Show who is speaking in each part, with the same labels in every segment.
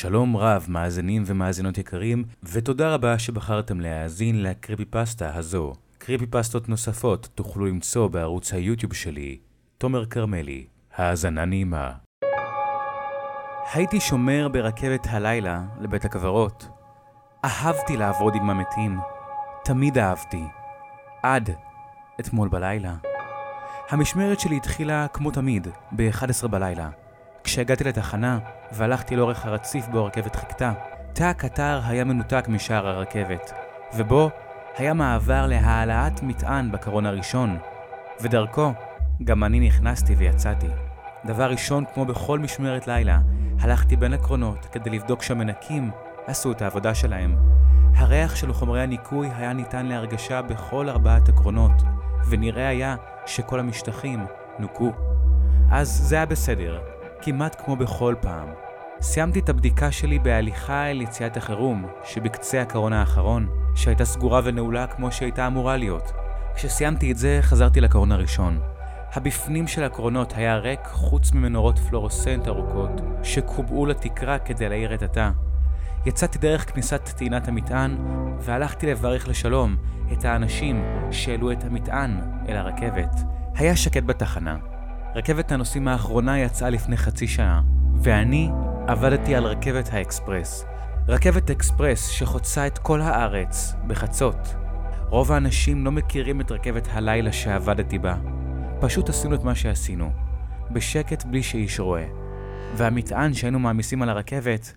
Speaker 1: שלום רב, מאזינים ומאזינות יקרים, ותודה רבה שבחרתם להאזין לקריפי פסטה הזו. קריפי פסטות נוספות תוכלו למצוא בערוץ היוטיוב שלי, תומר כרמלי. האזנה נעימה. הייתי שומר ברכבת הלילה לבית הקברות. אהבתי לעבוד עם המתים. תמיד אהבתי. עד אתמול בלילה. המשמרת שלי התחילה כמו תמיד, ב-11 בלילה. כשהגעתי לתחנה והלכתי לאורך הרציף בו הרכבת חיכתה, תא הקטר היה מנותק משער הרכבת, ובו היה מעבר להעלאת מטען בקרון הראשון, ודרכו גם אני נכנסתי ויצאתי. דבר ראשון, כמו בכל משמרת לילה, הלכתי בין הקרונות כדי לבדוק שהמנקים עשו את העבודה שלהם. הריח של חומרי הניקוי היה ניתן להרגשה בכל ארבעת הקרונות, ונראה היה שכל המשטחים נוקו. אז זה היה בסדר, כמעט כמו בכל פעם. סיימתי את הבדיקה שלי בהליכה אל יציאת החירום, שבקצה הקרון האחרון, שהייתה סגורה ונעולה כמו שהייתה אמורה להיות. כשסיימתי את זה, חזרתי לקרון הראשון. הבפנים של הקרונות היה ריק חוץ ממנורות פלורוסנט ארוכות, שקובעו לתקרה כדי להאיר את התא. יצאתי דרך כניסת טעינת המטען, והלכתי לברך לשלום את האנשים שהעלו את המטען אל הרכבת. היה שקט בתחנה. רכבת הנוסעים האחרונה יצאה לפני חצי שעה, ואני עבדתי על רכבת האקספרס. רכבת אקספרס שחוצה את כל הארץ בחצות. רוב האנשים לא מכירים את רכבת הלילה שעבדתי בה. פשוט עשינו את מה שעשינו, בשקט בלי שאיש רואה. והמטען שהיינו מעמיסים על הרכבת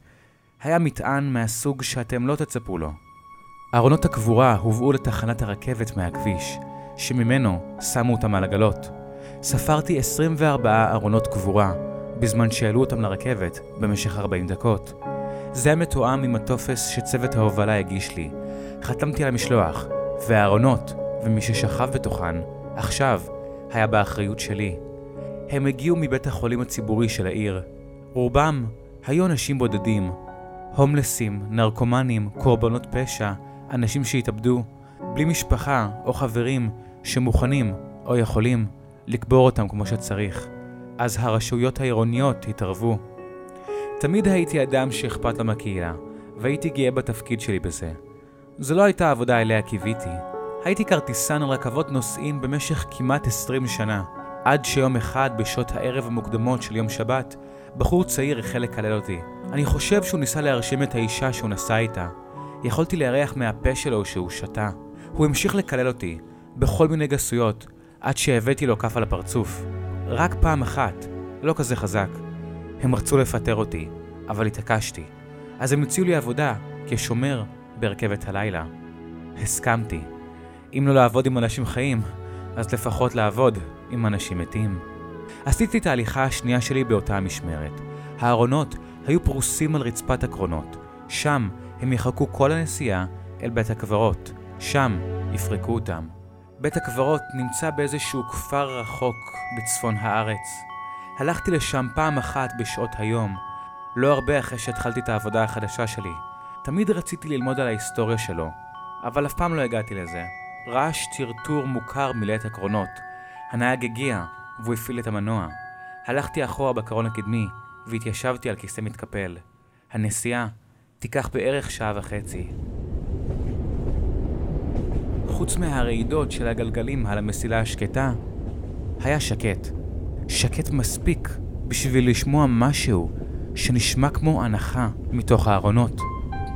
Speaker 1: היה מטען מהסוג שאתם לא תצפו לו. ארונות הקבורה הובאו לתחנת הרכבת מהכביש, שממנו שמו אותם על עגלות. ספרתי 24 ארונות קבורה, בזמן שהעלו אותם לרכבת במשך 40 דקות. זה היה מתואם עם הטופס שצוות ההובלה הגיש לי. חתמתי על המשלוח, והארונות, ומי ששכב בתוכן, עכשיו, היה באחריות שלי. הם הגיעו מבית החולים הציבורי של העיר. רובם היו אנשים בודדים, הומלסים, נרקומנים, קורבנות פשע, אנשים שהתאבדו, בלי משפחה או חברים שמוכנים או יכולים לקבור אותם כמו שצריך. אז הרשויות העירוניות התערבו. תמיד הייתי אדם שאכפת לו מהקהילה, והייתי גאה בתפקיד שלי בזה. זו לא הייתה עבודה אליה קיוויתי. הייתי כרטיסן על רכבות נוסעים במשך כמעט 20 שנה, עד שיום אחד בשעות הערב המוקדמות של יום שבת, בחור צעיר החל לקלל אותי. אני חושב שהוא ניסה להרשים את האישה שהוא נסע איתה. יכולתי לארח מהפה שלו שהוא שתה. הוא המשיך לקלל אותי, בכל מיני גסויות, עד שהבאתי לו כף על הפרצוף. רק פעם אחת, לא כזה חזק. הם רצו לפטר אותי, אבל התעקשתי. אז הם הציעו לי עבודה כשומר ברכבת הלילה. הסכמתי. אם לא לעבוד עם אנשים חיים, אז לפחות לעבוד עם אנשים מתים. עשיתי את ההליכה השנייה שלי באותה המשמרת. הארונות היו פרוסים על רצפת הקרונות. שם הם יחכו כל הנסיעה אל בית הקברות. שם יפרקו אותם. בית הקברות נמצא באיזשהו כפר רחוק בצפון הארץ. הלכתי לשם פעם אחת בשעות היום, לא הרבה אחרי שהתחלתי את העבודה החדשה שלי. תמיד רציתי ללמוד על ההיסטוריה שלו, אבל אף פעם לא הגעתי לזה. רעש טרטור מוכר מילא את הקרונות. הנהג הגיע, והוא הפעיל את המנוע. הלכתי אחורה בקרון הקדמי, והתיישבתי על כיסא מתקפל. הנסיעה תיקח בערך שעה וחצי. חוץ מהרעידות של הגלגלים על המסילה השקטה, היה שקט. שקט מספיק בשביל לשמוע משהו שנשמע כמו הנחה מתוך הארונות.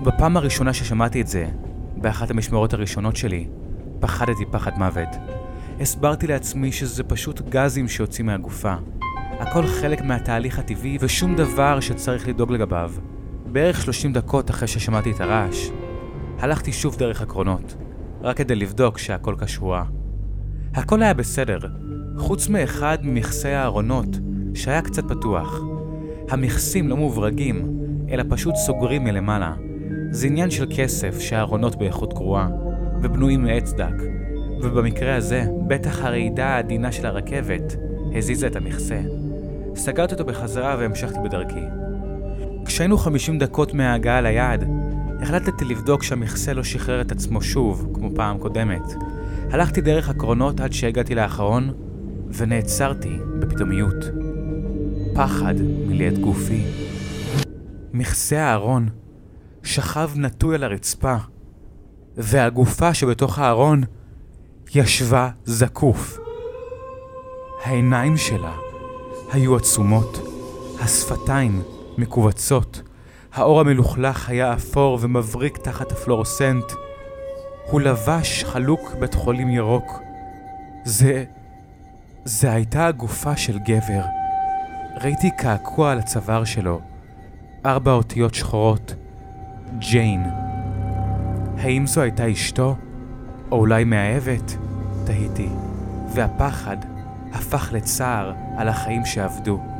Speaker 1: בפעם הראשונה ששמעתי את זה, באחת המשמרות הראשונות שלי, פחדתי פחד מוות. הסברתי לעצמי שזה פשוט גזים שיוצאים מהגופה. הכל חלק מהתהליך הטבעי ושום דבר שצריך לדאוג לגביו. בערך 30 דקות אחרי ששמעתי את הרעש, הלכתי שוב דרך הקרונות, רק כדי לבדוק שהכל כשורה. הכל היה בסדר, חוץ מאחד ממכסי הארונות, שהיה קצת פתוח. המכסים לא מוברגים, אלא פשוט סוגרים מלמעלה. זה עניין של כסף שהארונות באיכות גרועה, ובנויים מעץ דק. ובמקרה הזה, בטח הרעידה העדינה של הרכבת הזיזה את המכסה. סגרתי אותו בחזרה והמשכתי בדרכי. כשהיינו 50 דקות מההגעה ליעד, החלטתי לבדוק שהמכסה לא שחרר את עצמו שוב, כמו פעם קודמת. הלכתי דרך הקרונות עד שהגעתי לאחרון, ונעצרתי בפתאומיות. פחד מילא את גופי. מכסה הארון שכב נטוי על הרצפה, והגופה שבתוך הארון ישבה זקוף. העיניים שלה היו עצומות, השפתיים מכווצות, האור המלוכלך היה אפור ומבריק תחת הפלורוסנט. הוא לבש חלוק בית חולים ירוק. זה... זה הייתה הגופה של גבר. ראיתי קעקוע על הצוואר שלו. ארבע אותיות שחורות. ג'יין. האם זו הייתה אשתו? או אולי מאהבת? תהיתי. והפחד הפך לצער על החיים שאבדו.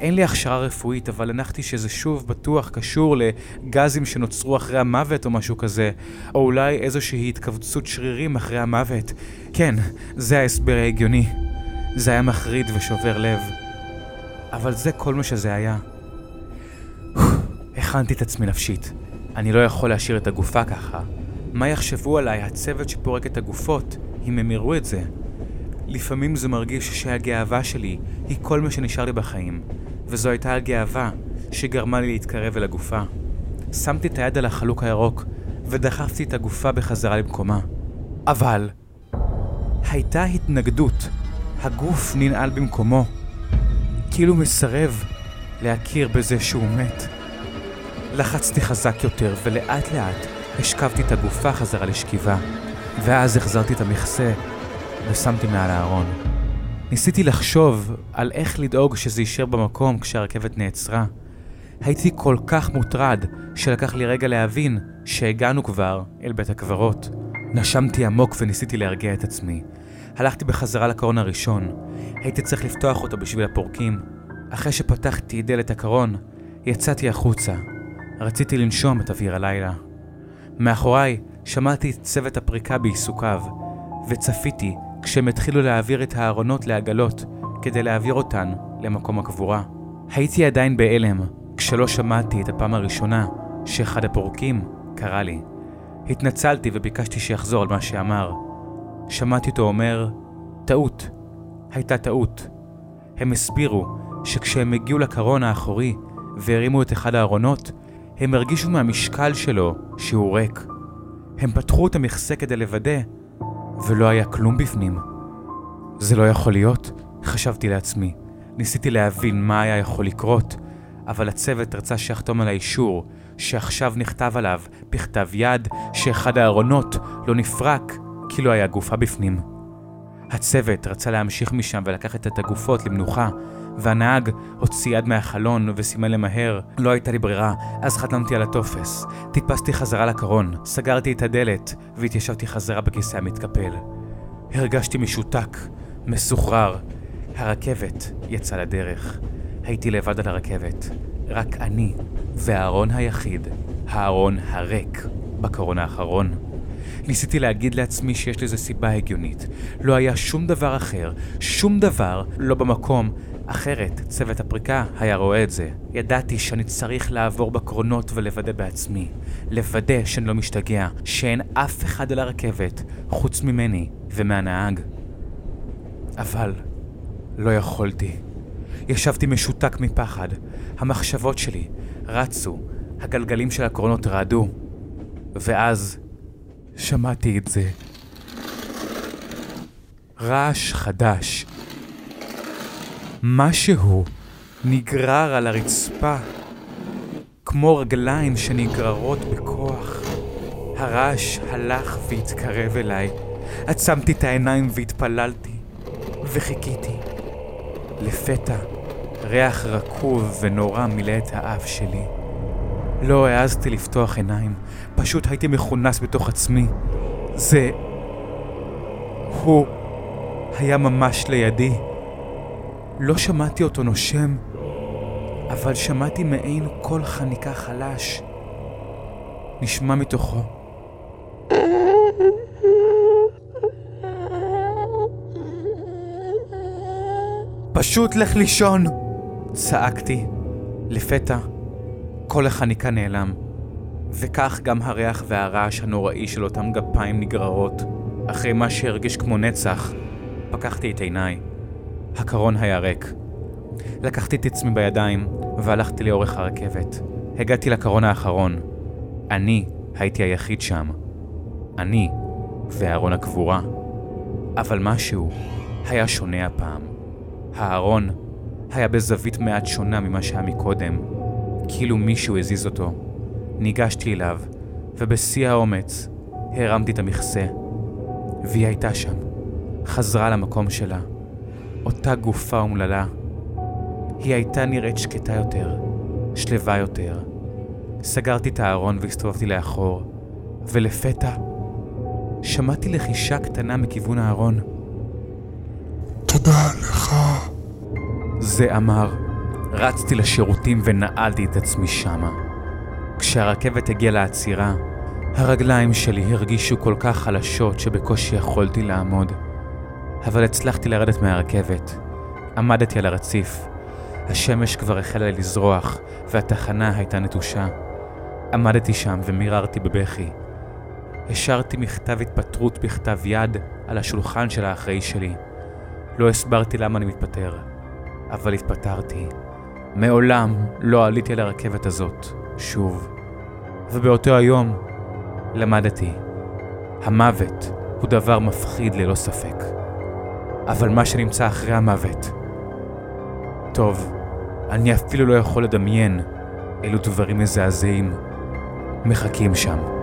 Speaker 1: אין לי הכשרה רפואית, אבל הנחתי שזה שוב בטוח קשור לגזים שנוצרו אחרי המוות או משהו כזה, או אולי איזושהי התכווצות שרירים אחרי המוות. כן, זה ההסבר ההגיוני. זה היה מחריד ושובר לב. אבל זה כל מה שזה היה. הכנתי את עצמי נפשית. אני לא יכול להשאיר את הגופה ככה. מה יחשבו עליי הצוות שפורק את הגופות, אם הם יראו את זה? לפעמים זה מרגיש שהגאווה שלי היא כל מה שנשאר לי בחיים, וזו הייתה הגאווה שגרמה לי להתקרב אל הגופה. שמתי את היד על החלוק הירוק, ודחפתי את הגופה בחזרה למקומה. אבל... הייתה התנגדות. הגוף ננעל במקומו. כאילו מסרב להכיר בזה שהוא מת. לחצתי חזק יותר, ולאט לאט השכבתי את הגופה חזרה לשכיבה, ואז החזרתי את המכסה ושמתי מעל הארון. ניסיתי לחשוב על איך לדאוג שזה יישאר במקום כשהרכבת נעצרה. הייתי כל כך מוטרד שלקח לי רגע להבין שהגענו כבר אל בית הקברות. נשמתי עמוק וניסיתי להרגיע את עצמי. הלכתי בחזרה לקרון הראשון. הייתי צריך לפתוח אותו בשביל הפורקים. אחרי שפתחתי דלת הקרון, יצאתי החוצה. רציתי לנשום את אוויר הלילה. מאחוריי שמעתי את צוות הפריקה בעיסוקיו, וצפיתי כשהם התחילו להעביר את הארונות לעגלות כדי להעביר אותן למקום הקבורה. הייתי עדיין בהלם כשלא שמעתי את הפעם הראשונה שאחד הפורקים קרא לי. התנצלתי וביקשתי שיחזור על מה שאמר. שמעתי אותו אומר, טעות. הייתה טעות. הם הסבירו שכשהם הגיעו לקרון האחורי והרימו את אחד הארונות, הם הרגישו מהמשקל שלו שהוא ריק. הם פתחו את המכסה כדי לוודא, ולא היה כלום בפנים. זה לא יכול להיות, חשבתי לעצמי. ניסיתי להבין מה היה יכול לקרות, אבל הצוות רצה שיחתום על האישור, שעכשיו נכתב עליו בכתב יד שאחד הארונות לא נפרק כי לא היה גופה בפנים. הצוות רצה להמשיך משם ולקחת את הגופות למנוחה, והנהג הוציא יד מהחלון וסימן למהר. לא הייתה לי ברירה, אז חתמתי על הטופס. טיפסתי חזרה לקרון, סגרתי את הדלת והתיישבתי חזרה בכיסא המתקפל. הרגשתי משותק, מסוחרר. הרכבת יצאה לדרך. הייתי לבד על הרכבת. רק אני והארון היחיד, הארון הריק, בקרון האחרון. ניסיתי להגיד לעצמי שיש לזה סיבה הגיונית. לא היה שום דבר אחר, שום דבר לא במקום, אחרת צוות הפריקה היה רואה את זה. ידעתי שאני צריך לעבור בקרונות ולוודא בעצמי. לוודא שאני לא משתגע, שאין אף אחד על הרכבת חוץ ממני ומהנהג. אבל לא יכולתי. ישבתי משותק מפחד. המחשבות שלי רצו, הגלגלים של הקרונות רעדו. ואז שמעתי את זה. רעש חדש. משהו נגרר על הרצפה, כמו רגליים שנגררות בכוח. הרעש הלך והתקרב אליי. עצמתי את העיניים והתפללתי, וחיכיתי. לפתע, ריח רקוב ונורא מילא את האף שלי. לא העזתי לפתוח עיניים, פשוט הייתי מכונס בתוך עצמי. זה... הוא היה ממש לידי. לא שמעתי אותו נושם, אבל שמעתי מעין קול חניקה חלש. נשמע מתוכו. פשוט לך לישון! צעקתי. לפתע, כל החניקה נעלם, וכך גם הריח והרעש הנוראי של אותם גפיים נגררות. אחרי מה שהרגיש כמו נצח, פקחתי את עיניי. הקרון היה ריק. לקחתי את עצמי בידיים והלכתי לאורך הרכבת. הגעתי לקרון האחרון. אני הייתי היחיד שם. אני וארון הקבורה. אבל משהו היה שונה הפעם. הארון היה בזווית מעט שונה ממה שהיה מקודם, כאילו מישהו הזיז אותו. ניגשתי אליו, ובשיא האומץ הרמתי את המכסה, והיא הייתה שם. חזרה למקום שלה. אותה גופה אומללה. היא הייתה נראית שקטה יותר, שלווה יותר. סגרתי את הארון והסתובבתי לאחור, ולפתע שמעתי לחישה קטנה מכיוון הארון.
Speaker 2: תודה לך.
Speaker 1: זה אמר. רצתי לשירותים ונעלתי את עצמי שמה. כשהרכבת הגיעה לעצירה, הרגליים שלי הרגישו כל כך חלשות שבקושי יכולתי לעמוד. אבל הצלחתי לרדת מהרכבת. עמדתי על הרציף. השמש כבר החלה לזרוח, והתחנה הייתה נטושה. עמדתי שם ומיררתי בבכי. השארתי מכתב התפטרות בכתב יד על השולחן של האחראי שלי. לא הסברתי למה אני מתפטר, אבל התפטרתי. מעולם לא עליתי על הרכבת הזאת, שוב. ובאותו היום למדתי, המוות הוא דבר מפחיד ללא ספק. אבל מה שנמצא אחרי המוות, טוב, אני אפילו לא יכול לדמיין אילו דברים מזעזעים מחכים שם.